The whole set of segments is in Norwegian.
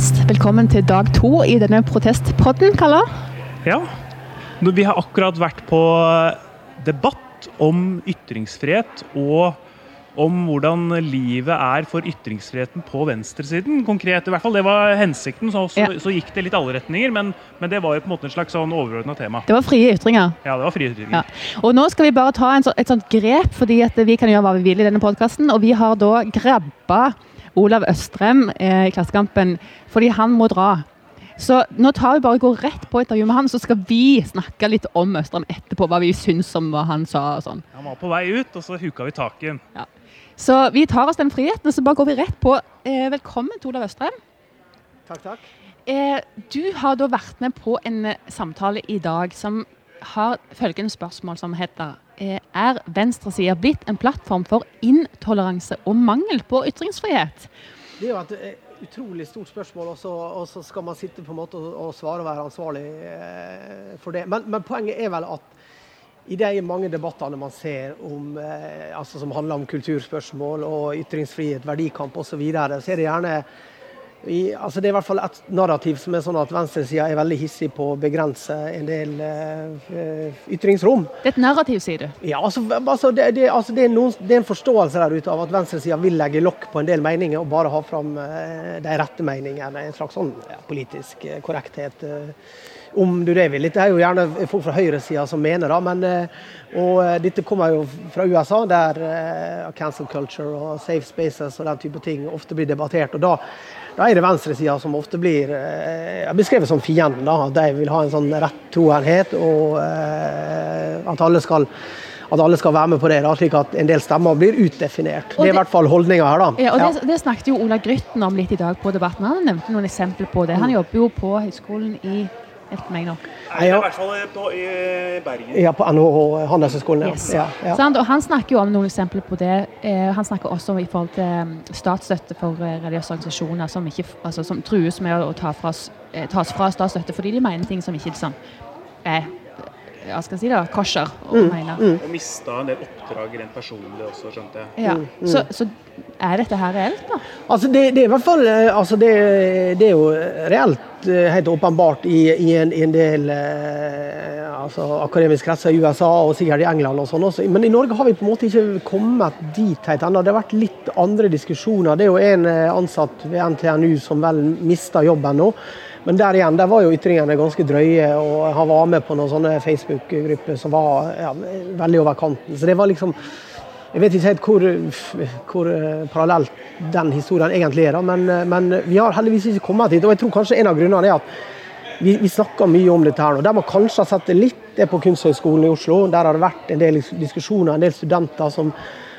Yes, velkommen til dag to i denne protestpodden, Kalle. Ja. Vi har akkurat vært på debatt om ytringsfrihet og om hvordan livet er for ytringsfriheten på venstresiden. Konkret, i hvert fall. Det var hensikten. Så, så, Ja. så gikk det litt alle retninger, men, men det var jo på en måte en slags sånn overordna tema. Det var frie ytringer. Ja, det var frie ytringer. Ja. Og nå skal vi bare ta en så, et sånt grep, fordi vi kan gjøre hva vi vil i denne podkasten. Og vi har da grabba Olav Østrem eh, i Klassekampen fordi han må dra. Så nå tar vi bare går rett på intervju med han, så skal vi snakke litt om Østrem etterpå. Hva vi syns om hva han sa og sånn. Han var på vei ut, og så huka vi tak i den. Så vi tar oss den friheten, og så bare går vi rett på. Eh, velkommen til Olav Østrem. Takk, takk. Eh, du har da vært med på en samtale i dag som har følgende spørsmål som heter Er venstresida blitt en plattform for intoleranse og mangel på ytringsfrihet? Det er jo et eh, utrolig stort spørsmål, og så, skal man sitte på en måte og, og svare og være ansvarlig eh, for det. Men, men poenget er vel at i de mange debattene man ser om, eh, altså som handler om kulturspørsmål og ytringsfrihet, verdikamp osv., så, videre, så er det gjerne i, altså Det er i hvert fall et narrativ som er sånn at venstresida er veldig hissig på å begrense en del eh, ytringsrom. Det er et narrativ, sier du. Ja, altså, altså, det, det, altså det, er noen, det, er en forståelse der ute av at venstresida vil legge lokk på en del meninger og bare ha fram eh, de rette meningene. En slags sånn ja, politisk eh, korrekthet. Eh, om du det vil. Dette er jo gjerne folk fra høyresida som mener det, men eh, og eh, dette kommer jo fra USA, der cancel culture og safe spaces og den type ting ofte blir debattert. og da da er det venstresida som ofte blir eh, beskrevet som fienden. at De vil ha en sånn rettroenhet, og eh, at alle skal at alle skal være med på det, da, slik at en del stemmer blir utdefinert. Det, det er i hvert fall holdninga her, da. Ja, og Ja. det, det snakket jo Ola Grytten om litt i dag på Debatten. Han nevnte noen eksempler på det. Han jobber jo på høyskolen i Hjelp meg nå. Nei, Ja. I hvert fall på, i Bergen. Ja, på NHH Handelshøyskolen. Ja. Yes. Ja, ja. Sant? Og han snakker jo om noen eksempler på det. Eh, han snakker også i forhold til eh, statsstøtte for eh, religiøse organisasjoner som, ikke, altså, som trues med å ta fra, eh, tas fra statsstøtte fordi de mener ting som ikke liksom, er hva skal jeg si da, kosher å Mm, mene. Og mista en del oppdrag rent personlig også, skjønte jeg. Ja. Så, så er dette her reelt, da? Altså det, det er i hvert fall eh, altså det, det er jo reelt eh, helt åpenbart i, i, en, en del eh, altså akademiske kretser i USA og sikkert i England og sånn også. Men i Norge har vi på en måte ikke kommet dit helt ennå. Det har vært litt andre diskusjoner. Det er jo en eh, ansatt ved NTNU som vel mista jobben nå. Men der igjen, der var jo ytringene ganske drøye, og han var med på noen sånne Facebook-grupper som var ja, veldig over kanten. Så det var liksom jeg vet ikke helt hvor, hvor eh, parallelt den historien egentlig er, men, eh, men vi har heldigvis ikke kommet dit. Og jeg tror kanskje en av grunnene er at vi, vi snakker mye om dette her nå. Der man kanskje har sett det litt, er på Kunsthøgskolen i Oslo. Der har det vært en del diskusjoner, en del studenter som,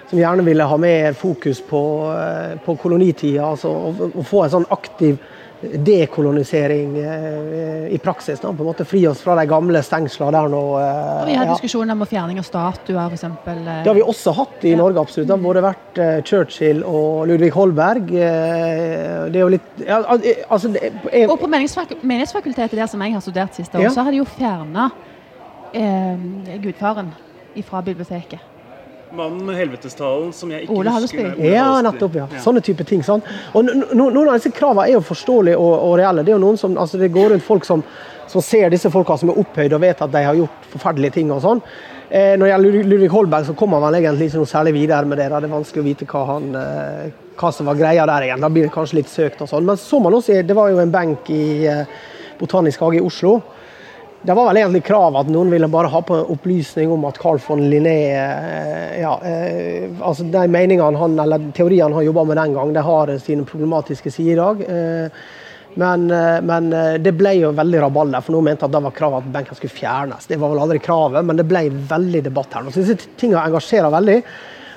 som gjerne ville ha mer fokus på, eh, på kolonitida. Altså, og, og få en sånn aktiv dekolonisering eh, i praksis. Da, på en måte Fri oss fra de gamle stengslene der nå. eh, Og vi har ja. diskusjoner om fjerning av statuer, f.eks. Det har vi også hatt i Ja. Norge, absolutt. Det har både vært eh, Churchill og Ludvig Holberg. Eh, det er jo litt ja, eh, altså, er- Og på menighetsfak Menighetsfakultetet, der som jeg har studert siste år, så har de jo fjerna eh, gudfaren fra biblioteket. Mannen med helvetestalen som jeg ikke Ole husker. Ole ja, nettopp. ja. Sånne type ting. sant? Og no- no- Noen av disse kravene er jo forståelige og, og reelle. Det er jo noen som, altså det går rundt folk som, som ser disse folka som er opphøyd og vet at de har gjort forferdelige ting. og sånn. Eh, når det gjelder Ludvig Holberg, så kommer han egentlig ikke noe særlig videre med det. da. Det er vanskelig å vite hva, han, eh, hva som var greia der igjen. Da blir det kanskje litt søkt og sånn. Men så man også, det var jo en benk i eh, Botanisk hage i Oslo. Det var vel egentlig krav at noen ville bare ha på opplysning om at Carl von Linné eh, ja, eh, altså De meningene han, eller teoriene han jobba med den gang, det har sine problematiske sider i dag. Eh, men, men det ble jo veldig rabalder, for noen mente at det var kravet at benken skulle fjernes. Det var vel aldri kravet, men det ble veldig debatt her. Så disse tingene engasjerer veldig.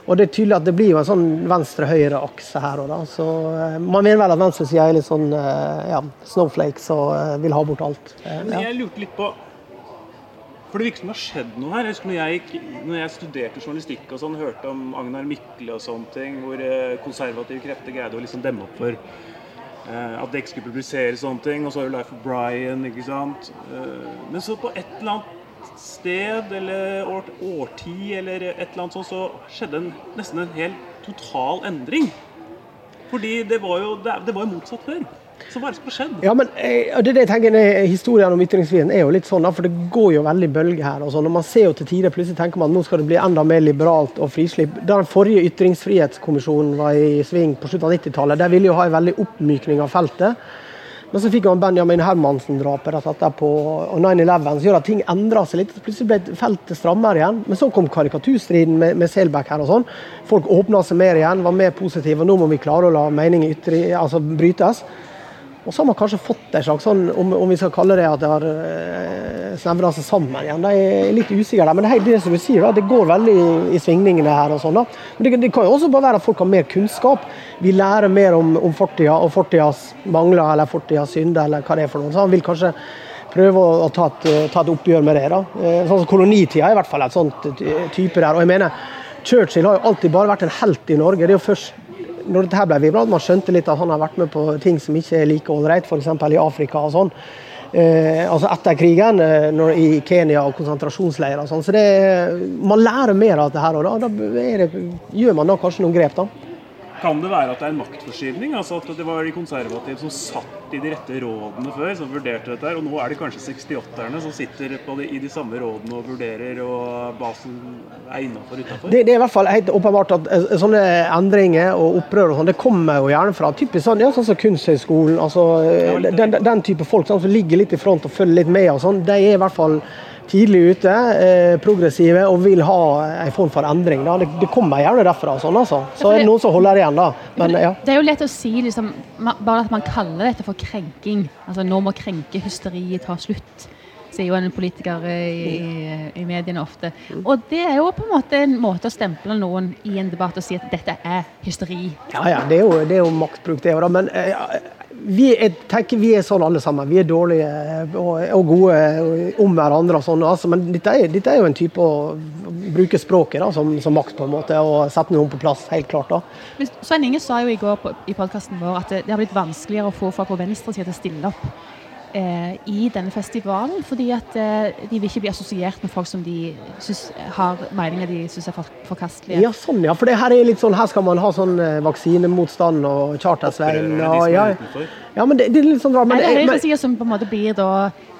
Og det er tydelig at det blir jo en sånn venstre-høyre-akse her og da. Så eh, man mener vel at venstresida er litt sånn eh, ja, snowflakes og eh, vil ha bort alt. Ja. Men jeg lurte litt på For det virker som det har skjedd noe her. Jeg husker når jeg, gikk, når jeg studerte journalistikk og sånn, hørte om Agnar Mykle og sånne ting, hvor konservative krefter greide å liksom demme opp for eh, at det ikke skulle publisere sånne ting. Og så har du Life of Brian, ikke sant. Eh, men så på et eller annet sted eller år, årtid eller et eller annet sånt, så skjedde en, nesten en helt total endring. Fordi det var jo, det, var motsatt før. Så hva er det som har skjedd? Ja, men eh, det er det jeg tenker, Historien om ytringsfriheten er jo litt sånn, for det går jo veldig bølger her. og sånn, og Man ser jo til tider plutselig tenker man at nå skal det bli enda mer liberalt og frislipp. Da den forrige ytringsfrihetskommisjonen var i sving på slutten av 90-tallet, der ville jo ha en veldig oppmykning av feltet. Men så fikk man Benjamin Hermansen-drapet rett og 9-11, som gjør at ting endra seg litt. Plutselig ble feltet strammere igjen. Men så kom karikaturstriden med, med Selbekk her og sånn. Folk åpna seg mer igjen, var mer positive. og Nå må vi klare å la meninger altså brytes. Og så har man kanskje fått en slags sånn, om, om vi skal kalle det at det har eh, snevra seg sammen igjen. Jeg er litt usikker der. Men det er det som du sier, da, det går veldig i, i svingningene her. og sånn da. Men det, det, kan jo også bare være at folk har mer kunnskap. Vi lærer mer om, om fortida og fortidas mangler eller fortidas synder eller hva det er for noe. Så han vil kanskje prøve å, å ta, et, ta, et, oppgjør med det. da. Eh, sånn som Kolonitida er i hvert fall et sånt type der. og jeg mener Churchill har jo alltid bare vært en helt i Norge. Det er jo først når dette ble bra, man skjønte litt at han har vært med på ting som ikke er like ålreit, f.eks. i Afrika og sånn. Eh, altså etter krigen, eh, når, i Kenya og konsentrasjonsleirer og sånn. Så det, man lærer mer av dette og da, da det, gjør man da kanskje noen grep. da. Kan det være at det er en maktforskyvning? Altså at det var de konservative som satt i de rette rådene før, som vurderte dette, og nå er det kanskje 68-erne som sitter de, i de samme rådene og vurderer og basen er innafor utafor? Det, det, er i hvert fall helt åpenbart at eh, sånne endringer og opprør og sånn, det kommer jo gjerne fra typisk sånn, ja, sånn som Kunsthøgskolen. Altså, den, den, type folk sånn, som ligger litt i front og følger litt med og sånn, de er i hvert fall tidlig ute, eh, progressive og vil ha en form for endring. Det, det, kommer gjerne derfra. Sånn, altså. Så er det noen som holder igjen, da. Men, ja. Det er jo lett å si liksom, bare at man kaller dette for krenking. Altså nå må krenkehysteriet ta slutt. Sier jo en politiker i, i, i, mediene ofte. Og det er jo på en måte en måte å stemple noen i en debatt og si at dette er hysteri. Ja, ja, det er jo, det er jo maktbruk, det òg, men eh, vi, er, tenker vi er sånn alle sammen. Vi er dårlige og, og gode om hverandre. og sånn, altså, Men dette er, dette er, jo en type å bruke språket da, som, som, makt på en måte, og sette noen på plass. helt klart da. Men Svein Inge sa jo i går på, i podkasten vår at det, det har blitt vanskeligere å få folk på venstresida til å stille opp eh, i denne festivalen. Fordi at eh, de vil ikke bli assosiert med folk som de synes, har meninger de syns er for, forkastelige. Ja, sånn ja. For det her er litt sånn, her skal man ha sånn eh, vaksinemotstand og chartersveien. Og, ja, ja, men det, det, er litt sånn rart. Men, er det høyresida som på en måte blir da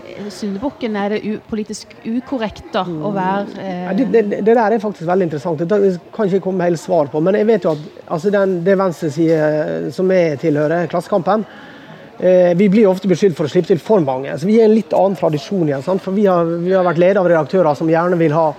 eh, syndebukken? Er det u politisk ukorrekt da, å være eh... ja, det, det, det, der er faktisk veldig interessant. Det kan ikke komme helt svar på. Men jeg vet jo at altså den, det venstreside som jeg tilhører, Klassekampen, Eh, vi blir ofte beskyldt for å slippe til for mange. Så Vi er en litt annen tradisjon igjen. Sant? For vi har, vi har vært ledet av redaktører som gjerne vil ha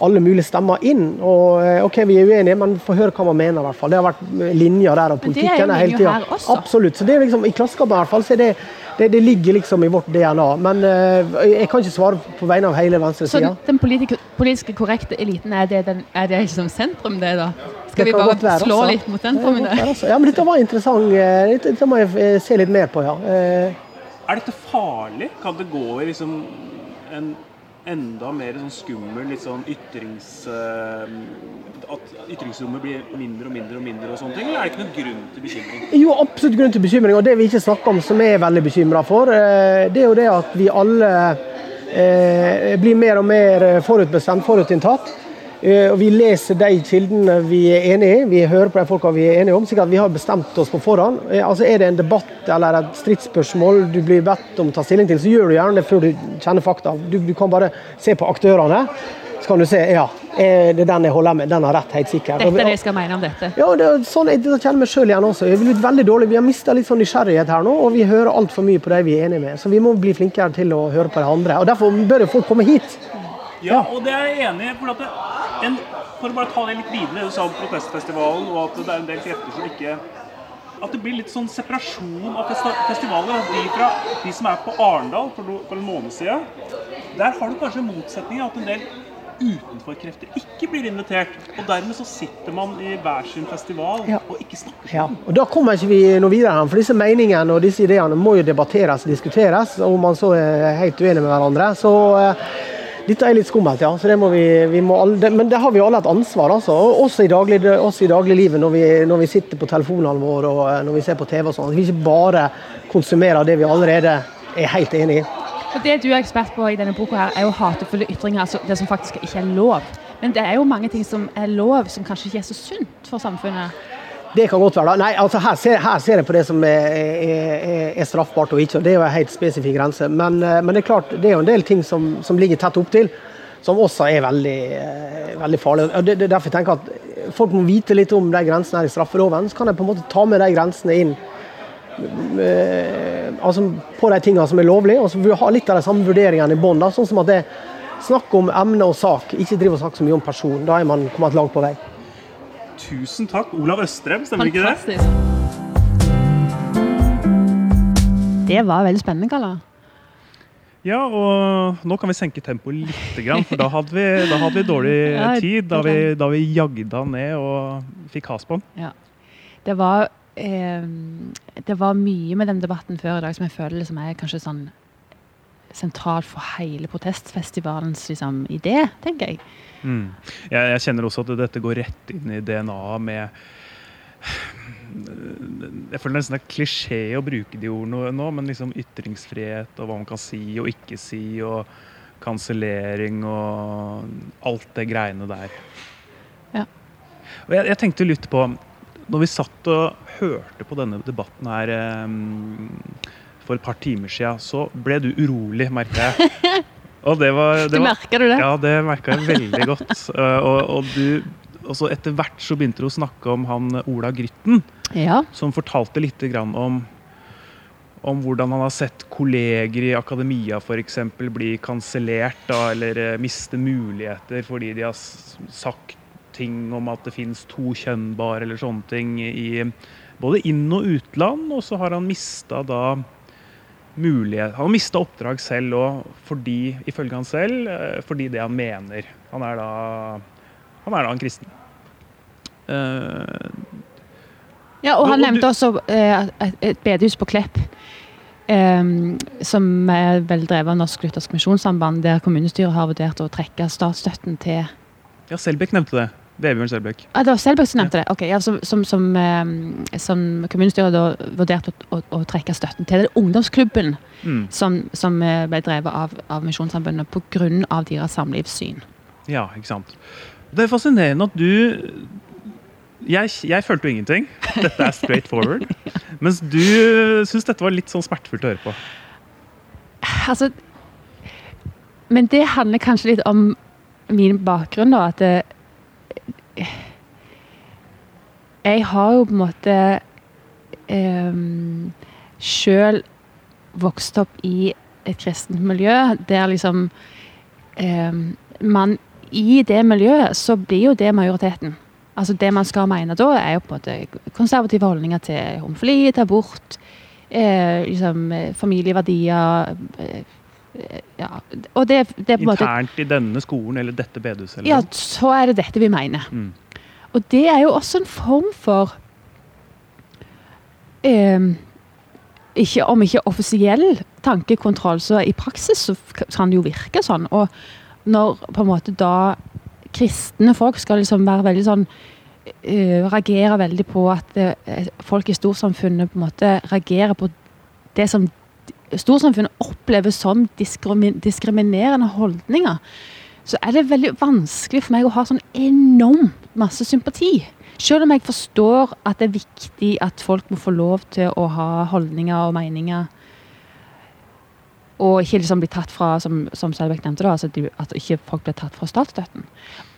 alle mulige stemmer inn. Og eh, OK, vi er uenige, men få høre hva man mener. I hvert fall. Det har vært linjer der, og politikken hele tida. Absolutt. Så det er liksom, I Klassekampen i hvert fall, så det det, det, ligger liksom i vårt DNA. Men uh, jeg kan ikke svare på vegne av hele venstresida. Så den politiske korrekte eliten, er det, den, er det liksom sentrum, det da? Skal vi bare være, slå altså. litt mot sentrum i Altså. Ja, men dette var interessant. Eh, dette, må jeg eh, se litt mer på, ja. Uh, er dette farlig? Kan det gå i liksom en enda mer sånn skummel litt sånn ytrings... At ytringsrommet blir mindre og mindre og mindre og sånne ting, eller er det ikke noen grunn til bekymring? Jo, absolutt grunn til bekymring, og det vi ikke snakker om som jeg er veldig bekymra for, det er jo det at vi alle blir mer og mer forutbestemt, forutinntatt. Og Vi leser de kildene vi er enig i, vi hører på de folka vi er enige om. sikkert vi har bestemt oss på forhånd. Altså Er det en debatt eller et stridsspørsmål du blir bedt om å ta stilling til, så gjør du gjerne det før du kjenner fakta. Du, du kan bare se på aktørene. Så kan du se ja, er det den jeg holder med. Den har rett, helt sikkert. Dette er det jeg skal mene om dette? Ja, det er sånn, jeg kjenner meg sjøl igjen også. Jeg er blitt veldig dårlig. Vi har mista litt sånn nysgjerrighet her nå, og vi hører altfor mye på de vi er enige med. Så vi må bli flinkere til å høre på de andre. Og Derfor bør jo folk komme hit. Ja, og det er jeg enig i. For, at en, for å bare ta det litt videre, du sa om protestfestivalen og at det er en del krefter som ikke At det blir litt sånn separasjon av festivaler. De, fra, de som er på Arendal for, for en måned siden, der har du kanskje motsetninger. At en del utenforkrefter ikke blir invitert. Og dermed så sitter man i hver sin festival ja. og ikke snakker sammen. Ja. Og Da kommer ikke vi noe videre. her, For disse meningene og disse ideene må jo debatteres og diskuteres. Om man så er helt uenig med hverandre. Så eh, dette er litt skummelt, ja. Det vi, vi alle, men det har vi alle et ansvar. Altså. Også i, daglig, også i dagliglivet når vi, når vi sitter på telefonene våre og eh, når vi ser på TV. og sånn. Vi ikke bare konsumerer det vi allerede er helt enig i. Og Det du er ekspert på i denne boka, her, er jo hatefulle ytringer. altså Det som faktisk ikke er lov. Men det er jo mange ting som er lov, som kanskje ikke er så sunt for samfunnet. Det kan godt være. da. Nei, altså her ser, her ser jeg på det som er, er, er straffbart og ikke. og Det er jo en helt spesifikk grense. Men, eh, men det er klart, det er jo en del ting som, som ligger tett opptil, som også er veldig, eh, veldig farlige. Og Det, det er derfor jeg tenker at folk må vite litt om de grensene her i straffeloven. Så kan jeg på en måte ta med de grensene inn eh, altså på de tingene som er lovlige, og så vil vi ha litt av de samme vurderingene i bånn. Sånn som at det er snakk om emne og sak, ikke drive og snakke så mye om person. Da er man kommet langt på vei. Tusen takk. Olav Østrem, stemmer ikke det? Fantastisk. Det var veldig spennende, Kalla. Ja, og nå kan vi senke tempoet litt, grann, for da hadde vi, da hadde vi dårlig Ja, tid. Da vi, da vi jagda ned og fikk has på den. Ja. Det var eh, Det var mye med den debatten før i dag som jeg føler liksom er kanskje sånn sentralt for hele protestfestivalens liksom, idé, tenker jeg. Mm. Jeg, jeg kjenner også at dette går rett inn i DNA-et med Jeg føler nesten det er klisjé å bruke de ordene nå, men liksom ytringsfrihet og hva man kan si og ikke si, og kansellering og alt det greiene der. Ja. Og jeg, jeg tenkte litt på Når vi satt og hørte på denne debatten her um, for et par timer siden, så ble du urolig, merker jeg. Og det var, det Du merker du det? ja, det merka jeg veldig godt. Uh, og, og du, og så etter hvert så begynte du å snakke om han Ola Grytten, Ja. som fortalte litt grann om, om hvordan han har sett kolleger i akademia f.eks. bli kansellert eller eh, miste muligheter fordi de har sagt ting om at det fins to kjønnbare eller sånne ting i både inn- og utland. Og så har han mista da mulighet Han har mista oppdrag selv òg, fordi, ifølge han selv, eh, fordi det han mener. Han er da, han er da en kristen. Uh, Ja, og han og nevnte du- også uh, et bedehus på Klepp. Um, som er vel drevet av Norsk Luthersk Misjonssamband, der kommunestyret har vurdert å trekke statsstøtten til ja, Selbekk nevnte det. Vebjørn Selbekk. ah, Det var Selbekk som nevnte det. Ok, ja, Som, som, som, eh, som kommunestyret da vurderte å, å, å trekke støtten til Det er ungdomsklubben Mm. som, som eh, ble drevet av, av Misjonssambandet pga. deres samlivssyn. Ja, ikke sant. Det er fascinerende at du jeg, jeg følte jo ingenting. Dette er straight forward. Mens du syns dette var litt sånn smertefullt å høre på. Altså, men det handler kanskje litt om min bakgrunn, da. At det, jeg har jo på en måte um, sjøl vokst opp i et kristent miljø der liksom em, man I det miljøet så blir jo det majoriteten. Altså Det man skal mene da, er jo på en måte konservative holdninger til homofili, til abort, eh, liksom, eh, familieverdier eh, eh, ja. Og det, det er på en måte Internt i denne skolen eller dette bedehuset. Ja, så er det dette vi mener. Mm. Og det er jo også en form for em, ikke, Om ikke offisiell tankekontroll, så i praksis så kan det jo virke sånn. Og når på en måte da kristne folk skal liksom være veldig sånn eh, Reagere veldig på at eh, folk i storsamfunnet på en måte reagerer på det som storsamfunnet opplever som diskriminerende holdninger, så er det veldig vanskelig for meg å ha sånn enormt masse sympati. Selv om jeg forstår at det er viktig at folk må få lov til å ha holdninger og meninger. Og ikke liksom bli tatt fra, som, som Selbekk nevnte, da, altså at ikke folk blir tatt fra statsstøtten.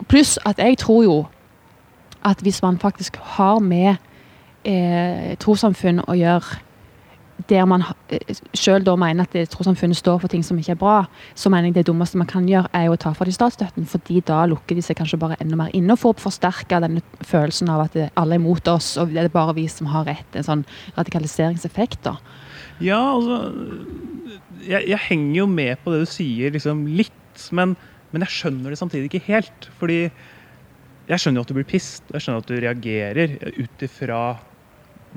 Pluss at jeg tror jo at hvis man faktisk har med eh, trossamfunn å gjøre der man sjøl mener at trossamfunnet står for ting som ikke er bra, så mener jeg det dummeste man kan gjøre, er å ta fra de statsstøtten. fordi da lukker de seg kanskje bare enda mer inne og får forsterka denne følelsen av at alle er mot oss, og det er bare vi som har rett. En sånn radikaliseringseffekt. da. Ja, altså jeg, jeg henger jo med på det du sier, liksom litt. Men, men jeg skjønner det samtidig ikke helt. Fordi jeg skjønner jo at du blir pissed, og jeg skjønner at du reagerer ut ifra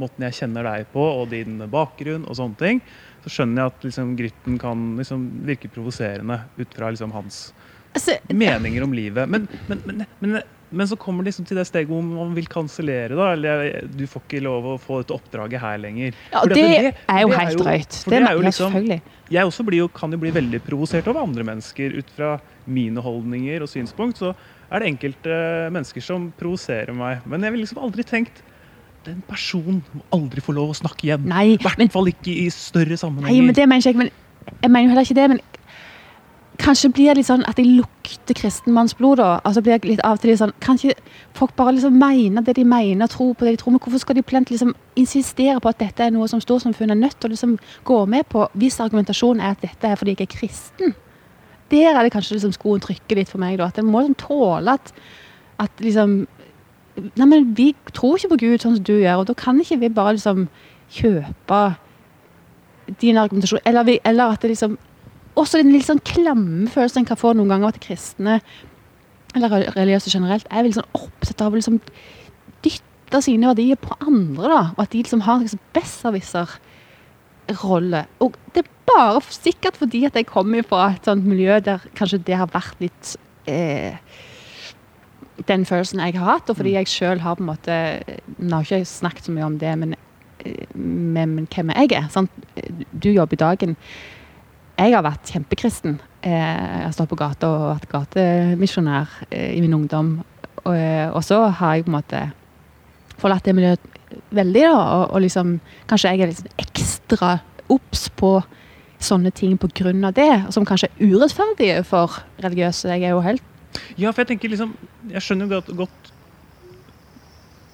måten jeg kjenner deg på, og din bakgrunn og sånne ting. Så skjønner jeg at liksom, Grytten kan liksom, virke provoserende ut fra liksom, hans Altså, meninger om livet. Men, men, men, men, men så kommer det liksom til det steget hvor man vil kansellere. eller Du får ikke lov å få dette oppdraget her lenger. ja, Fordi det det, er jo helt drøyt. Det, det er jo liksom- jeg også blir kan jo bli veldig provosert over andre mennesker ut fra mine holdninger og synspunkt. Så er det enkelte mennesker som provoserer meg. Men jeg ville liksom aldri tenkt den person må aldri få lov å snakke igjen. I hvert fall ikke i større Nei, men det mener ikke jeg. Men jeg mener jo heller ikke det. Men kanskje blir det litt sånn at jeg lukter kristenmannsblod, da. Altså blir jeg litt av og til litt sånn Kan ikke folk bare liksom mene det de mener, tro på det de tror? Men hvorfor skal de plent liksom insistere på at dette er noe som storsamfunnet er nødt til å liksom gå med på, hvis argumentasjonen er at dette er fordi jeg er kristen? Der er det kanskje liksom skoen trykker litt for meg, da. At en må liksom tåle at, at liksom Nei, men vi tror ikke på Gud sånn som du gjør, og da kan ikke vi bare liksom kjøpe din argumentasjon. Eller, vi, eller at det liksom Også den litt sånn klamme følelsen en kan få noen ganger av at kristne, eller religiøse generelt, er veldig sånn opptatt av å liksom dytte sine verdier på andre. da, Og at de liksom har en liksom besserwisser-rolle. Og det er bare sikkert fordi at jeg kommer fra et sånt miljø der kanskje det har vært litt eh, den følelsen jeg har hatt, og fordi jeg sjøl har på en måte Nå har ikke snakket så mye om det, men eh, men hvem jeg er. Sant? Du jobber i dagen. Jeg har vært kjempekristen. Eh, Jeg har stått på gata og vært gatemisjonær eh, i min ungdom. Og, eh, så har jeg på en måte forlatt det miljøet veldig, da. Og, og liksom, kanskje jeg er litt sånn ekstra obs på sånne ting av det, som kanskje er urettferdige for religiøse. Jeg er jo helt Ja, for jeg tenker liksom Jeg skjønner jo godt,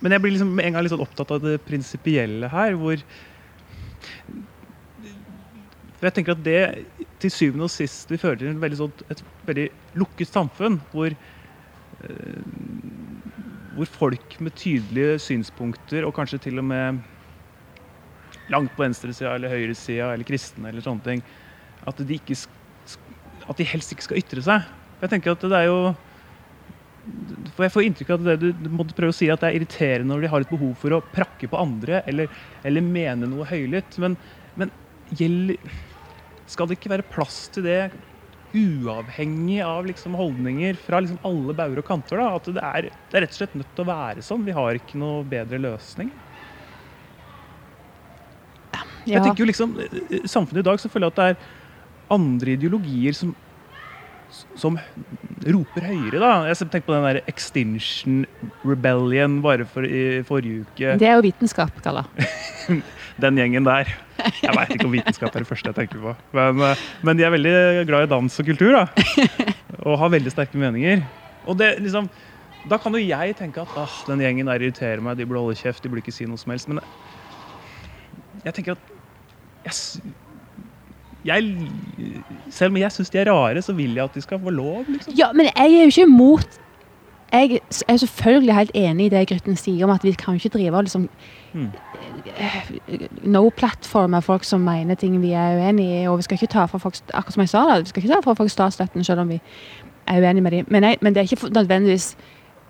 Men jeg blir liksom en gang litt sånn opptatt av det prinsipielle her, hvor For jeg tenker at det til syvende og sist vi føler til veldig, sånt, et veldig lukket samfunn, hvor eh, hvor folk med tydelige synspunkter, og kanskje til og med langt på venstresida eller høyresida eller kristne eller sånne ting, at de, ikke, at de helst ikke skal ytre seg. Jeg tenker at det er jo for Jeg får inntrykk av at det du, måtte prøve å si at det er irriterende når de har et behov for å prakke på andre eller, eller mene noe høylytt. Men, men gjelder, skal det ikke være plass til det uavhengig av liksom holdninger fra liksom alle bauger og kanter? da, At det er, det er rett og slett nødt til å være sånn. Vi har ikke noe bedre løsning. Jeg tenker jo liksom, samfunnet i dag så føler jeg at det er andre ideologier som, som roper høyere. da. Jeg tenker på den der Extinction Rebellion bare for i forrige uke. Det er jo vitenskap, Kalla. Den gjengen der. Jeg veit ikke om vitenskap er det første jeg tenker på. Men, eh, men de er veldig glad i dans og kultur, da. Og har veldig sterke meninger. Og det liksom Da kan jo jeg tenke at ah, den gjengen der irriterer meg, de burde holde kjeft, de burde ikke si noe som helst. Men jeg tenker at jeg, jeg, Selv om jeg syns de er rare, så vil jeg at de skal få lov, liksom. Ja, men jeg er jo ikke imot Jeg er selvfølgelig helt enig i det Grytten sier om at vi kan ikke drive liksom Mm. no-plattforme folk som mener ting vi er uenig i. Og vi skal ikke ta fra folk akkurat som jeg sa da, vi skal ikke ta fra folk statsstøtten selv om vi er uenige med dem. Men, jeg, men det er ikke nødvendigvis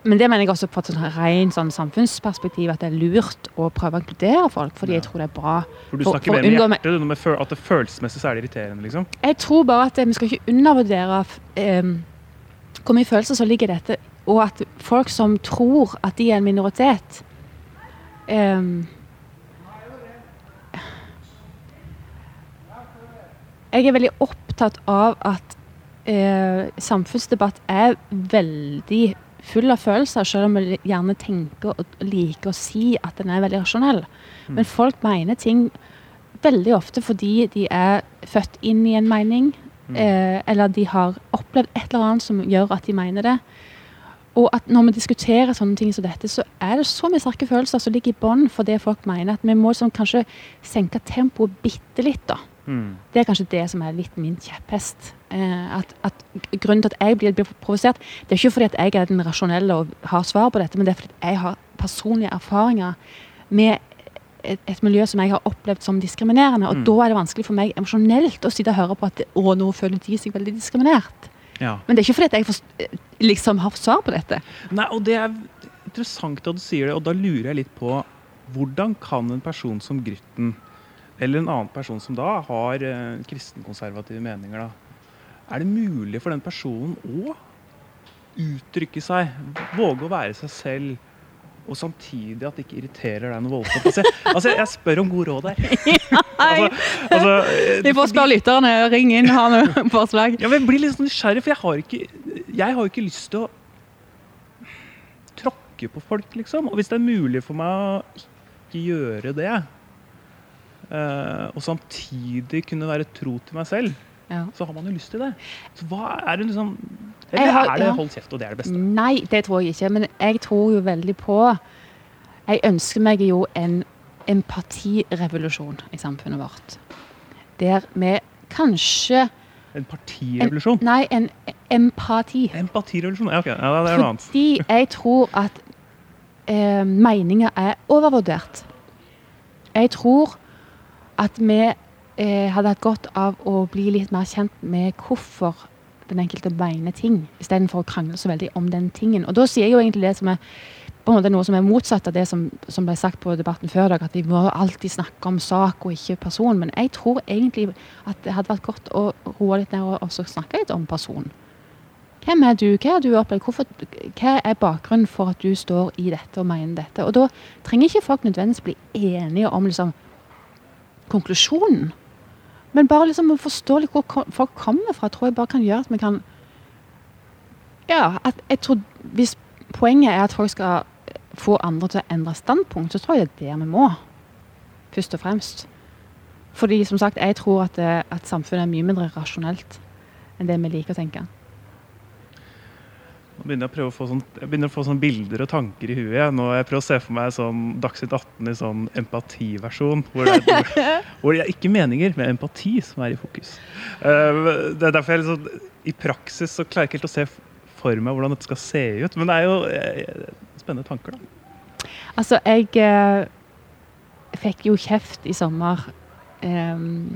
men det mener jeg også på et sånn rent sånn samfunnsperspektiv, at det er lurt å prøve å inkludere folk. Fordi jeg tror det er bra. For du snakker for for mer med hjertet, med at det følelsesmessig så er det irriterende, liksom. Jeg tror bare at eh, vi skal ikke undervurdere eh, hvor mye følelser som ligger i dette, og at folk som tror at de er en minoritet eh, Jeg er veldig opptatt av at eh, samfunnsdebatt er veldig full av følelser, selv om vi gjerne tenker og liker å si at den er veldig rasjonell. Men folk mener ting veldig ofte fordi de er født inn i en mening, eh, eller de har opplevd et eller annet som gjør at de mener det. Og at når vi diskuterer sånne ting som dette, så er det så mye sterke følelser som ligger i bånn for det folk mener, at vi må sånn kanskje senke tempoet bitte litt, da. Mm. Det er kanskje det som er litt min kjepphest. Eh, at, at grunnen til at jeg blir, blir provosert, det er ikke fordi at jeg er den rasjonelle og har svar på dette, men det er fordi jeg har personlige erfaringer med et, et miljø som jeg har opplevd som diskriminerende. Og Mm. da er det vanskelig for meg emosjonelt å sitte og høre på at å, nå føler de seg veldig diskriminert. Ja. Men det er ikke fordi at jeg forst- liksom har svar på dette. Nei, og det er interessant at du sier det, og da lurer jeg litt på hvordan kan en person som Grytten, eller en annen person som da har eh, kristenkonservative meninger, da, er det mulig for den personen å uttrykke seg, våge å være seg selv, og samtidig at det ikke irriterer deg noe voldsomt? Altså, altså, jeg spør om gode råd her. altså, altså, eh, Vi får spørre lytterne. Ring inn, ha noen forslag. ja, men jeg blir litt sånn nysgjerrig, for jeg har ikke Jeg har ikke lyst til å tråkke på folk, liksom. Og hvis det er mulig for meg å ikke gjøre det, og samtidig kunne være tro til meg selv, Ja. så har man jo lyst til det. Så hva er det liksom Eller har- er det hold kjeft, og det er det beste? Nei, det tror jeg ikke. Men jeg tror jo veldig på Jeg ønsker meg jo en empatirevolusjon i samfunnet vårt. Der vi kanskje En partirevolusjon? Nei, en empati. Empatirevolusjon? Ja, okay. Ja, det er noe annet. Fordi jeg tror at eh, meninger er overvurdert. Jeg tror at vi eh, hadde hatt godt av å bli litt mer kjent med hvorfor den enkelte mener ting, istedenfor å krangle så veldig om den tingen. Og da sier jeg jo egentlig det som er på en måte noe som er motsatt av det som, som ble sagt på debatten før i dag, at vi må alltid snakke om sak og ikke person. Men jeg tror egentlig at det hadde vært godt å roe litt ned og også snakke litt om person. Hvem er du? Hva har du opplevd? Hvorfor, hva er bakgrunnen for at du står i dette og mener dette? Og da trenger ikke folk nødvendigvis bli enige om liksom, konklusjonen. Men bare liksom å forstå litt hvor folk kommer fra, tror jeg bare kan gjøre at vi kan Ja, at jeg tror hvis poenget er at folk skal få andre til å endre standpunkt, så tror jeg det er der vi må. Først og fremst. Fordi som sagt, jeg tror at, det, at samfunnet er mye mindre rasjonelt enn det vi liker å tenke. Nå begynner jeg å prøve å få sånn, jeg begynner å få sånne bilder og tanker i huet. jeg. Nå jeg prøver å se for meg sånn Dagsnytt 18 i sånn empativersjon. Hvor det, er, hvor, hvor det er ikke meninger, men empati som er i fokus. Uh, det er derfor jeg liksom, I praksis så klarer jeg ikke helt å se for meg hvordan dette skal se ut. Men det er jo eh, spennende tanker, da. Altså, jeg eh, fikk jo kjeft i sommer em,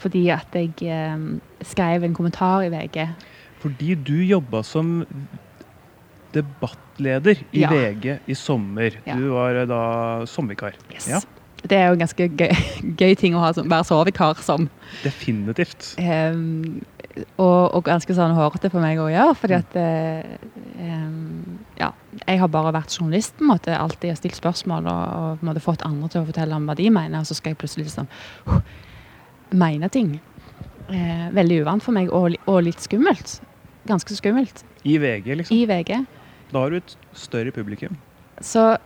fordi at jeg em, skrev en kommentar i VG. Fordi du jobba som debattleder i Ja. VG i sommer. Ja. Du var eh, da sommervikar. Yes. Ja. Det er jo en ganske gøy, gøy ting å ha, som- være sovevikar som. Definitivt. Um, og, og ganske sånn hårete for meg å gjøre, fordi at um, Ja, jeg har bare vært journalist, på en måte, alltid stilt spørsmål og, og fått andre til å fortelle om hva de mener, og så skal jeg plutselig liksom uh, mene ting. Uh, veldig uvant for meg, og, og litt skummelt. Ganske skummelt. I VG, liksom. I VG. Da har du et større publikum. Så,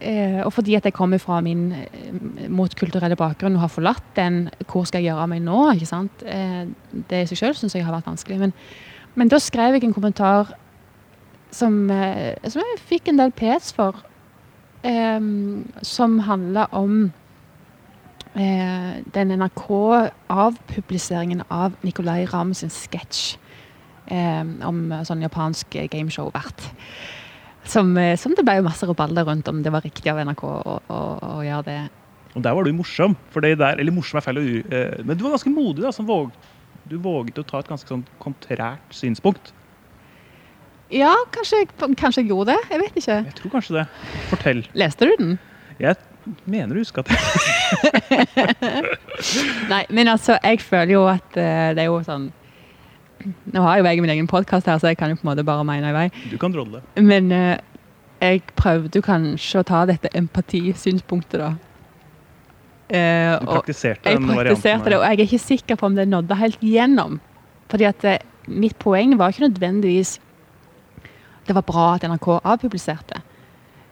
eh, og fordi at jeg kommer fra min eh, motkulturelle bakgrunn og har forlatt den, hvor skal jeg gjøre av meg nå? ikke sant? Eh, det i seg selv syns jeg har vært vanskelig. Men, men da skrev jeg en kommentar som, som jeg fikk en del pes for, som handla om den NRK-avpubliseringen av Nicolay Ramm sin sketsj eh, om sånn japansk gameshow-vert. Som, eh, som det ble jo masse rabalder rundt om det var riktig av NRK å, å, å gjøre det. Og der var du morsom. For det der, eller morsom er feil, å eh, men du var ganske modig. da, som våg, Du våget å ta et ganske sånn kontrært synspunkt. Ja, kanskje, kanskje jeg gjorde det. Jeg vet ikke. Jeg tror kanskje det. Fortell. Leste du den? Jeg mener du husker at jeg Nei, men altså, jeg føler jo at eh, det er jo sånn Nå har jo jeg min egen podkast her, så jeg kan jo på en måte bare mene i vei. Du kan drolle. Men eh, jeg prøvde jo kanskje å ta dette empatisynspunktet, da. Eh, Du praktiserte Jeg den varianten. praktiserte det, og jeg er ikke sikker på om det nådde helt gjennom. Fordi at eh, mitt poeng var ikke nødvendigvis Det var bra at NRK avpubliserte.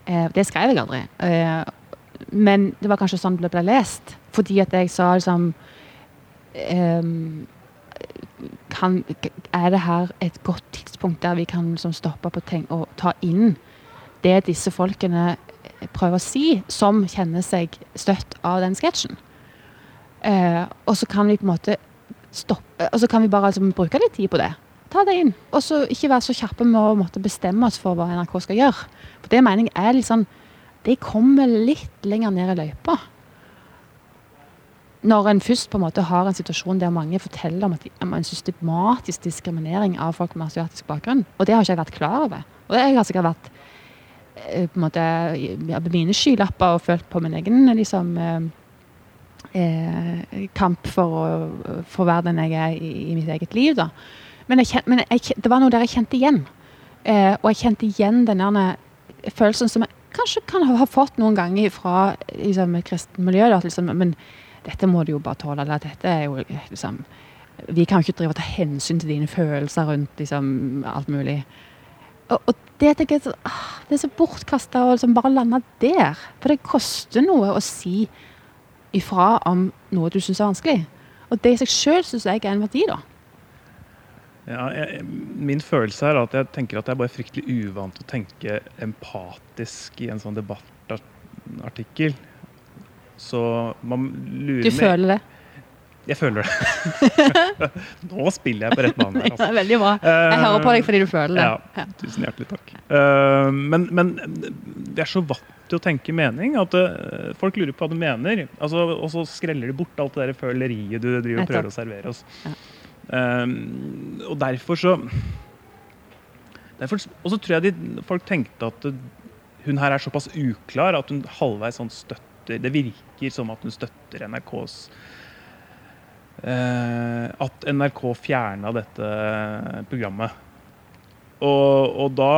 Eh, det skrev jeg aldri. Eh, men det var kanskje sånn det ble lest. Fordi at jeg sa liksom ehm, kan, Er det her et godt tidspunkt der vi kan liksom stoppe på ting og ta inn det disse folkene prøver å si, som kjenner seg støtt av den sketsjen? Eh, og så kan vi på en måte stoppe Og så kan vi bare altså, bruke litt tid på det. Ta det inn. Og så ikke være så kjappe med å måtte bestemme oss for hva NRK skal gjøre. For det mener jeg er litt sånn De kommer litt lenger ned i løypa. Når en først på en måte har en situasjon der mange forteller om, de, en systematisk diskriminering av folk med asiatisk bakgrunn. Og det har ikke jeg vært klar over. Og jeg har sikkert vært eh, på en måte ja, mine skylapper og følt på min egen liksom eh, eh, kamp for å, for være den jeg er i, i mitt eget liv. da. Men, jeg men jeg, det var noe der jeg kjente igjen. Eh, og jeg kjente igjen den der følelsen som jeg kanskje kan ha fått noen ganger fra liksom, et kristent miljø. Da, liksom, men dette må du jo bare tåle. Eller dette er jo liksom Vi kan jo ikke drive og ta hensyn til dine følelser rundt liksom, alt mulig. Og, og det tenker jeg ah, det er så bortkasta å liksom bare lande der. For det koster noe å si ifra om noe du syns er vanskelig. Og det i seg sjøl syns jeg er en verdi, da. Ja, jeg, min følelse er at jeg tenker at jeg er bare fryktelig uvant å tenke empatisk i en sånn debattartikkel. Så man lurer Du føler det? Jeg føler det. Nå spiller jeg på rett bane. Altså. Ja, veldig bra. Jeg hører på deg fordi du føler det. Ja, tusen hjertelig takk. Uh, men, men, det er så til å tenke mening at uh, folk lurer på hva du mener. Altså, og så skreller de bort alt det der føleriet du driver og prøver å servere oss. Ja. Um, og derfor så derfor, Og så tror jeg de, folk tenkte at hun her er såpass uklar at hun halvveis sånn støtter Det virker som at hun støtter NRKs uh, At NRK fjerna dette programmet. Og, og da,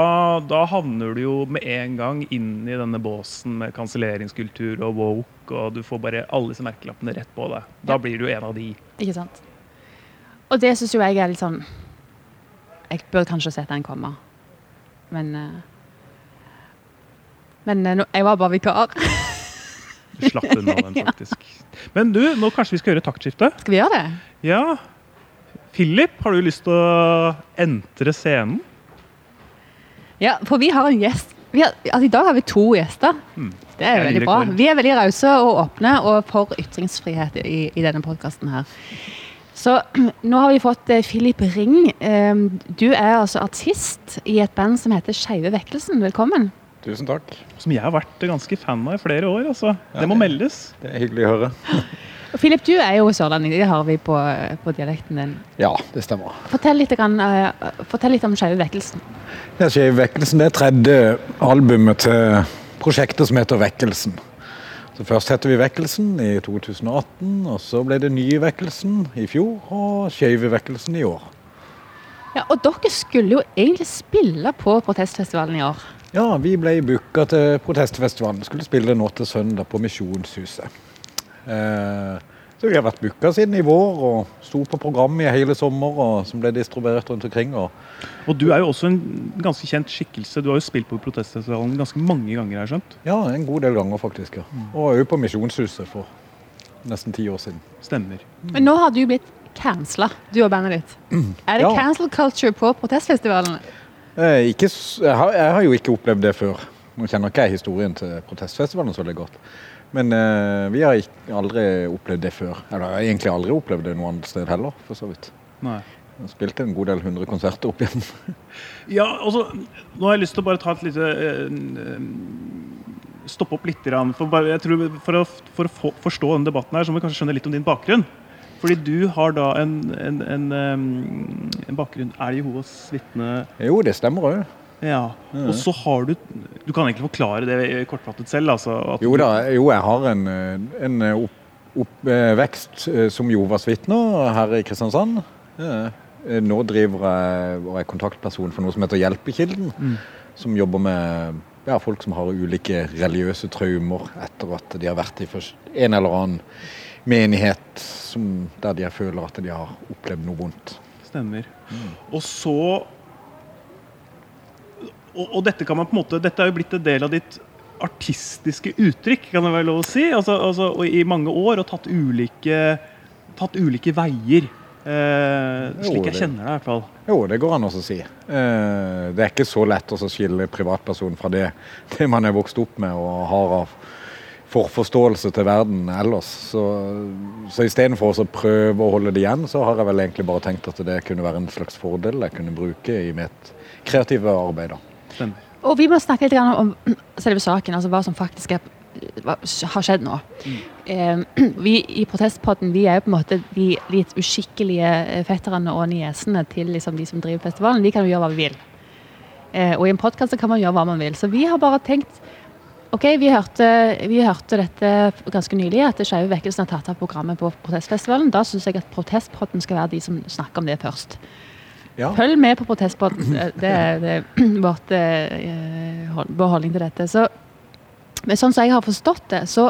da, havner du jo med en gang inn i denne båsen med kanselleringskultur og woke, og du får bare alle disse merkelappene rett på deg. Da blir du en av de. Ikke sant. Og det syns jo jeg er litt sånn Jeg burde kanskje sett den komme. Men uh, Men uh, jeg var bare vikar. slapp unna den, faktisk. Men du, nå kanskje vi skal gjøre taktskifte? Skal vi gjøre det? Ja. Philip, har du lyst til å entre scenen? Ja, for vi har en gjest. Har, altså, I dag har vi to gjester. Mm. Det er veldig bra. Vi er veldig rause og åpne og for ytringsfrihet i, i denne podkasten her. Så nå har vi fått eh, Philip Ring. Eh, du er altså artist i et band som heter Skeive Vekkelsen. Velkommen. Tusen takk. Som jeg har vært ganske fan av i flere år. Altså. Ja, det må meldes. Det er hyggelig å høre. Og Philip, du er jo sørlending. Det har vi på, på, dialekten din. Ja, det stemmer. Fortell litt, grann, uh, fortell litt om Skeive Vekkelsen. Ja, Skeive Vekkelsen det er tredje albumet til prosjektet som heter Vekkelsen. Så Først het vi Vekkelsen i 2018, og så ble det Nye Vekkelsen i fjor, og Skeive Vekkelsen i år. Ja, Og dere skulle jo egentlig spille på protestfestivalen i år? Ja, vi ble booka til protestfestivalen. Skulle spille nå til søndag på Misjonshuset. Eh, så vi har vært booka siden i vår og sto på programmet i hele sommer, og som ble distribuert rundt omkring. Og, og du er jo også en ganske kjent skikkelse. Du har jo spilt på Protestfestivalen ganske mange ganger, har jeg skjønt? Ja, en god del ganger faktisk. ja. Mm. Og òg på Misjonshuset for nesten ti år siden. Stemmer. Mm. Men nå har du blitt cancela, du og bandet ditt. Mm. Er det ja. cancel culture på protestfestivalen? Eh, ikke, jeg, har, jeg, har, jo ikke opplevd det før. Nå kjenner ikke jeg historien til protestfestivalen så veldig godt. Men eh, vi har aldri opplevd det før. Eller egentlig aldri opplevd det noe annet sted heller, for så vidt. Nei. Jeg har spilt en god del hundre konserter opp igjen. ja, altså, nå har jeg lyst til å bare ta et lite uh, Stoppe opp litt. For, bare, jeg tror for å, for å forstå denne debatten her, så må vi kanskje skjønne litt om din bakgrunn. Fordi du har da en, en, en, en bakgrunn Er Jehovas vitne? Jo, det stemmer òg. Ja, Og så har du Du kan egentlig forklare det kortfattet selv? Altså, jo da, jo, jeg har en, en oppvekst opp, som Jehovas vitner her i Kristiansand. Nå driver jeg og er kontaktperson for noe som heter Hjelpekilden. Mm. Som jobber med ja, folk som har ulike religiøse traumer etter at de har vært i en eller annen menighet som, der de føler at de har opplevd noe vondt. Stemmer. Mm. Og så og, og, dette kan man på en måte, dette er jo blitt en del av ditt artistiske uttrykk, kan det være lov å si. Altså, altså, I mange år og tatt ulike, tatt ulike veier. Eh, slik jeg kjenner det i hvert fall. Jo, det går an å si. Eh, det er ikke så lett å skille privatperson fra det, det man er vokst opp med og har av forforståelse til verden ellers. Så, så istedenfor å prøve å holde det igjen, så har jeg vel egentlig bare tenkt at det kunne være en slags fordel jeg kunne bruke i mitt kreative arbeid. da. Og vi må snakke litt om selve saken, altså hva som faktisk er, hva, har skjedd nå. Mm. Eh, vi i Protestpodden vi er jo på en måte de litt uskikkelige fetterne og niesene til liksom, de som driver festivalen. Vi kan jo gjøre hva vi vil. Eh, og i en podkast kan man gjøre hva man vil. Så vi har bare tenkt Ok, vi hørte, vi hørte dette ganske nylig, at Skeive Vekkelsen har tatt av programmet på Protestfestivalen. Da syns jeg at Protestpodden skal være de som snakker om det først. Ja. Følg med på Protestpodden. Det er, det er vårt, uh, vår holdning til dette. Så, men sånn som jeg har forstått det, så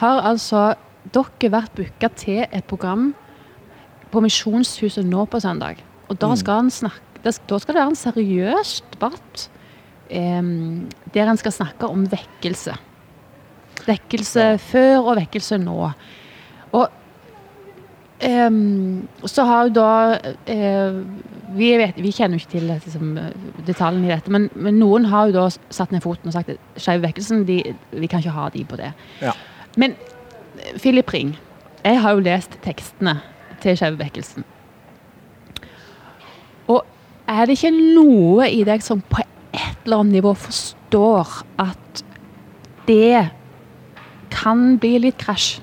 har altså dere vært booka til et program på Misjonshuset nå på søndag. Og da mm. skal snakke Da skal det være en seriøs debatt eh, der en skal snakke om vekkelse. Vekkelse før og vekkelse nå. Og Um, så har jo da uh, vi, vet, vi, kjenner jo ikke til liksom, detaljene i dette, men, men, noen har jo da satt ned foten og sagt at Skeiv vekkelsen, de, vi kan ikke ha de på det. Ja. Men Philip Ring, jeg har jo lest tekstene til Skeiv vekkelsen. Og er det ikke noe i deg som på et eller annet nivå forstår at det kan bli litt krasj?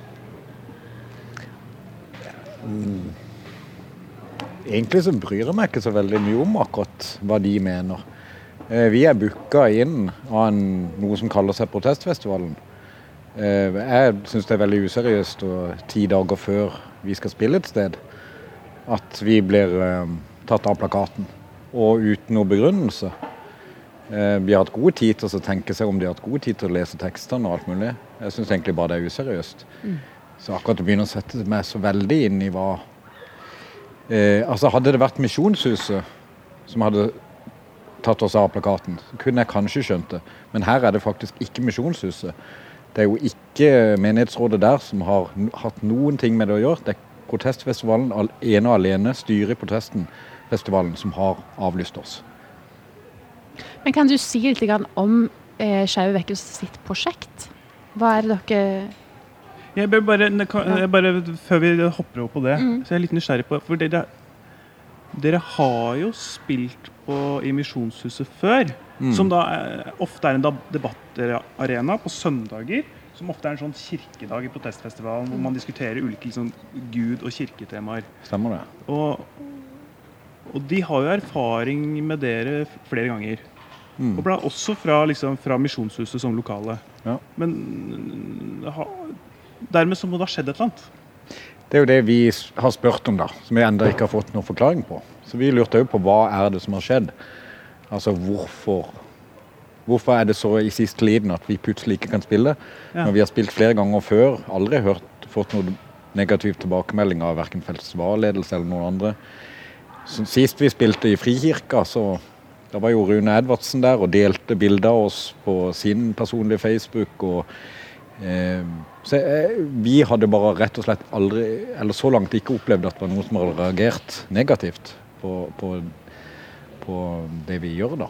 Egentlig så bryr jeg meg ikke så veldig mye om akkurat hva de mener. Eh, vi er booka inn av en, noe som kaller seg Protestfestivalen. Eh, jeg syns det er veldig useriøst og ti dager før vi skal spille et sted, at vi blir eh, tatt av plakaten. Og uten noe begrunnelse. Vi har hatt gode tid til å tenke seg om de har hatt gode tid til å lese tekstene og alt mulig. Jeg syns egentlig bare det er useriøst. Mm. Så akkurat å begynne å sette meg så veldig inn i hva eh, Altså Hadde det vært Misjonshuset som hadde tatt oss av plakaten, så kunne jeg kanskje skjønt det. Men her er det faktisk ikke Misjonshuset. Det er jo ikke menighetsrådet der som har hatt noen ting med det å gjøre. Det er protestfestivalen ene og alene, styret i protestfestivalen, som har avlyst oss. Men Kan du si litt om eh, Skeiv vekkelse sitt prosjekt? Hva er det dere jeg bare, jeg bare, Før vi hopper over på det, mm. så er jeg litt nysgjerrig på For dere, dere har jo spilt på, i Misjonshuset før. Mm. Som da er, ofte er en debattarena på søndager. Som ofte er en sånn kirkedag i protestfestivalen hvor man diskuterer ulike liksom, gud- og kirketemaer. Stemmer det. Og, og, de har jo erfaring med dere flere ganger. Mm. Og også fra, liksom, fra Misjonshuset som lokale. Ja. Men ha, dermed så må det ha skjedd et eller annet. Det er jo det vi har spurt om, da, som vi ennå ikke har fått noen forklaring på. Så vi lurte òg på hva er det som har skjedd. Altså hvorfor Hvorfor er det så i siste liten at vi plutselig ikke kan spille? Ja. Når vi har spilt flere ganger før, aldri hørt, fått noen negativ tilbakemelding av verken festivalledelse eller noen andre. Så sist vi spilte i Frikirka, så da var jo Rune Edvardsen der og delte bilder av oss på sin personlige Facebook. og eh, så eh, Vi hadde bare rett og slett aldri, eller så langt ikke opplevd at det var noen som hadde reagert negativt på, på, på det vi gjør, da.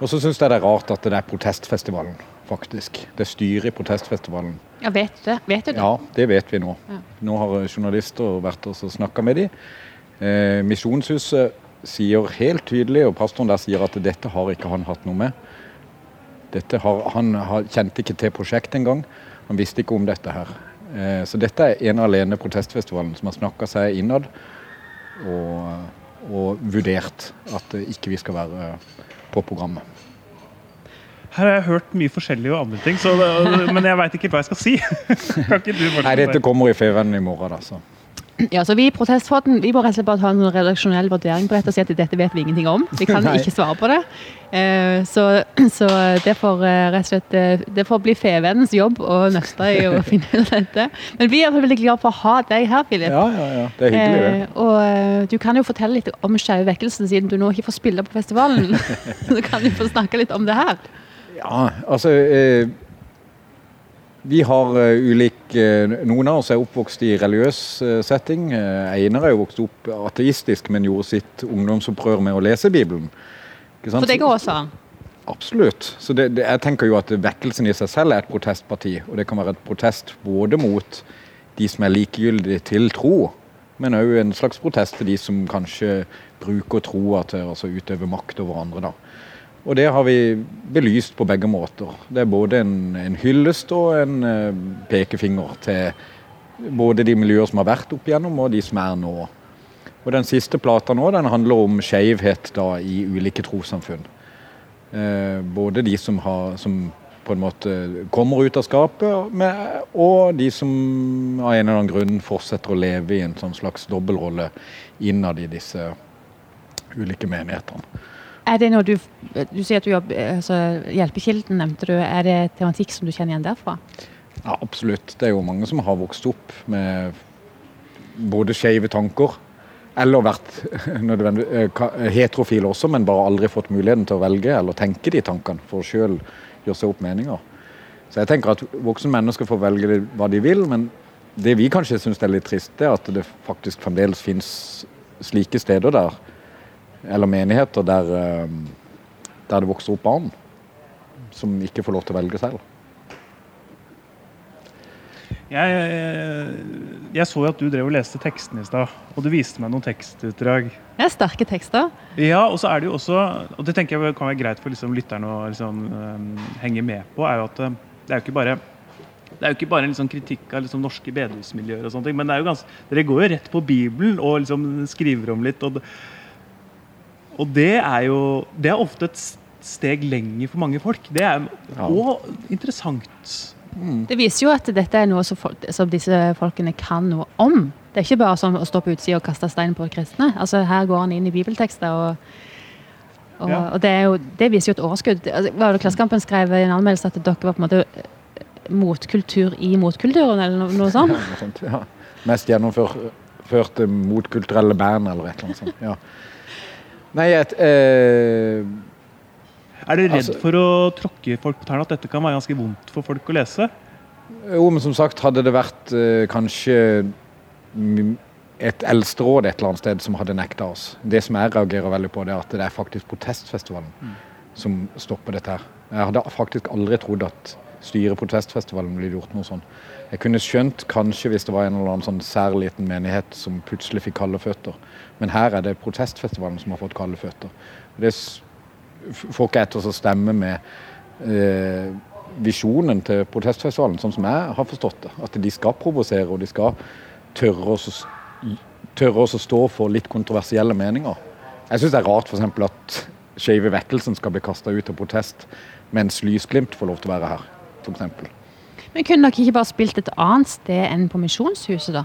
Og så syns jeg det er rart at det er protestfestivalen, faktisk. Det styret i protestfestivalen. Ja, Vet du det? Vet du det? Ja, det vet vi nå. Ja. Nå har journalister vært og snakka med dem. Eh, Misjonshuset sier helt tydelig, og pastoren der sier at dette har ikke han hatt noe med. Dette har, han har, kjente ikke til prosjektet engang. Han visste ikke om dette her. Eh, så dette er ene alene protestfestivalen som har snakka seg innad og, og, vurdert at ikke vi skal være på programmet. Her har jeg hørt mye forskjellig og andre ting, det, men jeg veit ikke hva jeg skal si. kan ikke du Nei, Dette kommer i Fevennen i morgen, da. så. Ja, så Vi i protestfoten, vi må rett og slett bare ta en redaksjonell vurdering på dette og si at dette vet vi ingenting om. Vi kan ikke svare på det. Eh, så, så, det får eh, rett og slett eh, det får bli Fevennens jobb å nøste i å finne ut dette. Men vi er veldig glad for å ha deg her, Filip. Ja, ja, ja. Det er hyggelig, det. Og du kan jo fortelle litt om Skeive vekkelse, siden du nå ikke får spille på festivalen. så kan du få snakke litt om det her. Ja, altså... Eh vi har uh, ulik uh, Noen av oss er oppvokst i religiøs uh, setting. Einar er jo vokst opp ateistisk, men gjorde sitt ungdomsopprør med å lese Bibelen. For det går også han. Absolutt. Så det, det, jeg tenker jo at Vekkelsen i seg selv er et protestparti. Og det kan være et protest både mot de som er likegyldige til tro, men òg en slags protest til de som kanskje bruker troa til å utøve makt over andre. da. Og det har vi belyst på begge måter. Det er både en, en hyllest og en uh, pekefinger til både de miljøer som har vært opp igjennom, og de som er nå. Og Den siste plata nå den handler om skeivhet i ulike trossamfunn. Eh, både de som, har, som, på en måte kommer ut av skapet, med, og de som av en eller annen grunn fortsetter å leve i en sånn slags dobbeltrolle innad i disse ulike menighetene. Er det noe du, du sier at du jobber, altså Hjelpekilden nevnte du. Er det tematikk som du kjenner igjen derfra? Ja, absolutt. Det er jo mange som har vokst opp med både skeive tanker eller vært nødvendig, eh, heterofile også, men bare aldri fått muligheten til å velge eller tenke de tankene for sjøl gjøre seg opp meninger. Så jeg tenker at voksne mennesker får velge hva de vil, men det vi kanskje syns er litt trist, er at det faktisk fremdeles fins slike steder der, eller menigheter der, eh, der det vokser opp barn som ikke får lov til å velge selv. Jeg, jeg så jo at du drev og leste tekstene i stad, og du viste meg noen tekstutdrag. Er sterke tekster. Ja, og så er det jo også, og det tenker jeg kan være greit for liksom lytterne å liksom, eh, henge med på, er jo at eh, det er jo ikke bare det er jo ikke bare en liksom kritikk av liksom norske bedehusmiljøer, og sånne ting, men det er jo ganske, dere går jo rett på Bibelen og liksom skriver om litt. Og, det- og det er jo det er ofte et steg lenger for mange folk. Det er Ja. interessant. interessant. Det viser jo at dette er noe som, folk, som disse folkene kan noe om. Det er ikke bare sånn å stå på utsida og kaste stein på kristne. Altså, her går han inn i bibeltekster. og, og, Ja. og det, er jo, det viser jo et overskudd. Altså, det Klassekampen skrev i en anmeldelse at dere var på en måte eh, motkultur i motkulturen, eller noe, noe sånt? Noe sånt, ja. Mest gjennomførte motkulturelle band eller et eller annet sånt. Ja. Nei, jeg eh, Er du redd Altså- for å tråkke folk på tærne, at dette kan være ganske vondt for folk å lese? jo, men som sagt, hadde det vært eh, kanskje et eldsteråd et eller annet sted som hadde nekta oss. Det som jeg reagerer veldig på, det er at det er faktisk protestfestivalen som stopper dette her. Jeg hadde faktisk aldri trodd at styret protestfestivalen ville gjort noe sånn. Jeg kunne skjønt kanskje hvis det var en eller annen sånn særliten menighet som plutselig fikk kalde føtter. Men her er det protestfestivalen som har fått kalde føtter. Det får ikke jeg til å stemme med eh, visjonen til protestfestivalen, sånn som jeg har forstått det. At de skal provosere, og de skal tørre å å stå for litt kontroversielle meninger. Jeg syns det er rart eksempel at Skeive Vekkelsen skal bli kasta ut av protest, mens Lysglimt får lov til å være her. Eksempel. Men kunne dere ikke bare spilt et annet sted enn på Misjonshuset, da?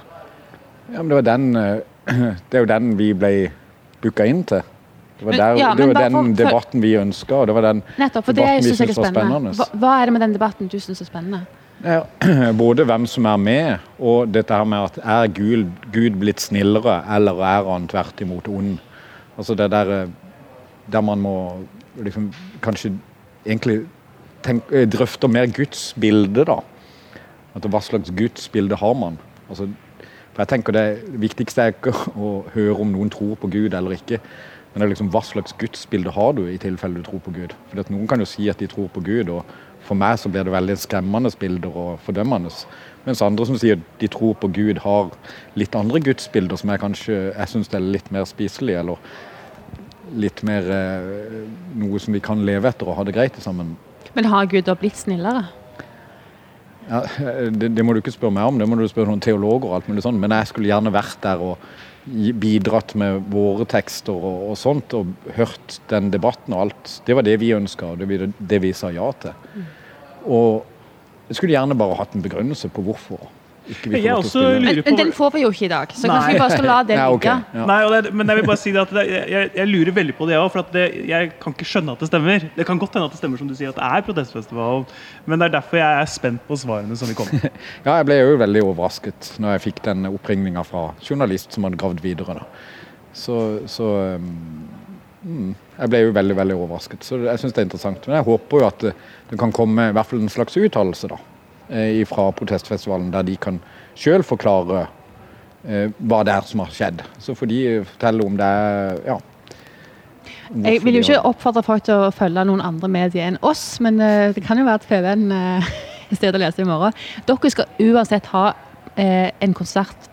ja, men det, var den, eh, det er jo den vi ble booka inn til. Det var, Men- ja, det var den for- debatten vi ønska, og det var den Nettopp, debatten vi syntes var spennende. Hva, hva er det med den debatten du syns er spennende? Ja, både hvem som er med, og dette her med at er Gud, Gud blitt snillere, eller er han tvert imot ond? Altså det der, eh, der man må liksom kanskje egentlig tenk, drøfter mer Guds bilde, da. At hva slags Guds bilde har man? Altså, for jeg tenker Det viktigste er ikke å høre om noen tror på Gud eller ikke. Men det er liksom hva slags gudsbilde har du i tilfelle du tror på Gud? For Noen kan jo si at de tror på Gud, og for meg så blir det veldig skremmende bilder og fordømmende. Mens andre som sier de tror på Gud, har litt andre gudsbilder som jeg kanskje jeg syns er litt mer spiselige, eller litt mer eh, noe som vi kan leve etter og ha det greit sammen. Men har Gud da blitt snillere? Ja, det, det må du ikke spørre meg om, det må du spørre noen teologer og alt mulig sånn. Men jeg skulle gjerne vært der og bidratt med våre tekster og, og sånt, og hørt den debatten og alt. Det var det vi ønska, og det, det vi sa ja til. Og jeg skulle gjerne bare hatt en begrunnelse på hvorfor. Ikke Jeg også lurer Men, på den får vi jo ikke i dag, så kanskje vi bare skal la det Ja, ligge. Ja. Nei, og det, men jeg vil bare si det at det, jeg, jeg lurer veldig på det òg. For at det, jeg kan ikke skjønne at det stemmer. Det kan godt hende at det stemmer som du sier, at det er protestfestival. Men det er derfor jeg er spent på svarene som vil komme. Ja, jeg ble jo veldig overrasket når jeg fikk den oppringninga fra journalist som hadde gravd videre. Da. Så, så um, mm, Jeg ble jo veldig veldig overrasket. Så jeg syns det er interessant. Men jeg håper jo at det, det kan komme i hvert fall en slags uttalelse da, fra protestfestivalen, der de kan sjøl forklare eh, hva det er som har skjedd. Så får de fortelle om det er ja, Jeg vil jo ikke oppfordre folk til å følge noen andre medier enn oss, men eh, det kan jo være at PV-en er stedet å lese i morgen. Dere skal uansett ha eh, en konsert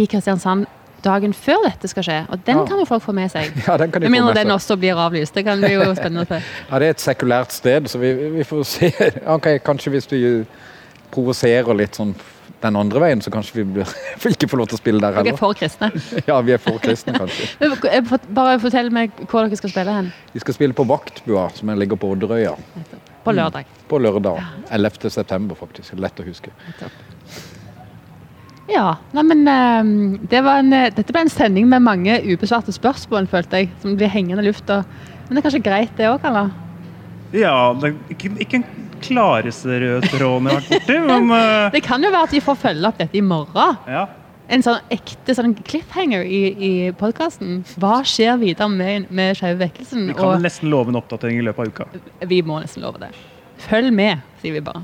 i Kristiansand dagen før dette skal skje, og den Ja. kan jo folk få med seg. Ja, den kan de Med mindre den også blir avlyst. Det kan bli jo spennende. Ja, det er et sekulært sted, så vi, vi får se. Ok, Kanskje hvis vi provoserer litt sånn den andre veien, så kanskje vi blir, ikke får lov til å spille der heller. Dere er for kristne. Ja, vi er for kristne, kanskje. Men, eh, Bare fortell meg hvor dere skal spille hen Vi skal spille på Vaktbua, som ligger på Odderøya, på lørdag. på lørdag. 11. september, faktisk. Lett å huske. Ja, nei, men eh, det var en, eh, Dette ble en sending med mange ubesvarte spørsmål, følte jeg. Som blir hengende i lufta. Men det er kanskje greit, det òg, eller? Ja, det ikke, ikke klareste røde tråden jeg har vært borti, men eh, Det kan jo være at de får følge opp dette i morgen. ja. en sånn ekte sånn cliffhanger i, i podkasten. Hva skjer videre med, med Skeive vekkelsen? Vi kan Og nesten love en oppdatering i løpet av uka. vi må nesten love det. Følg med, sier vi bare.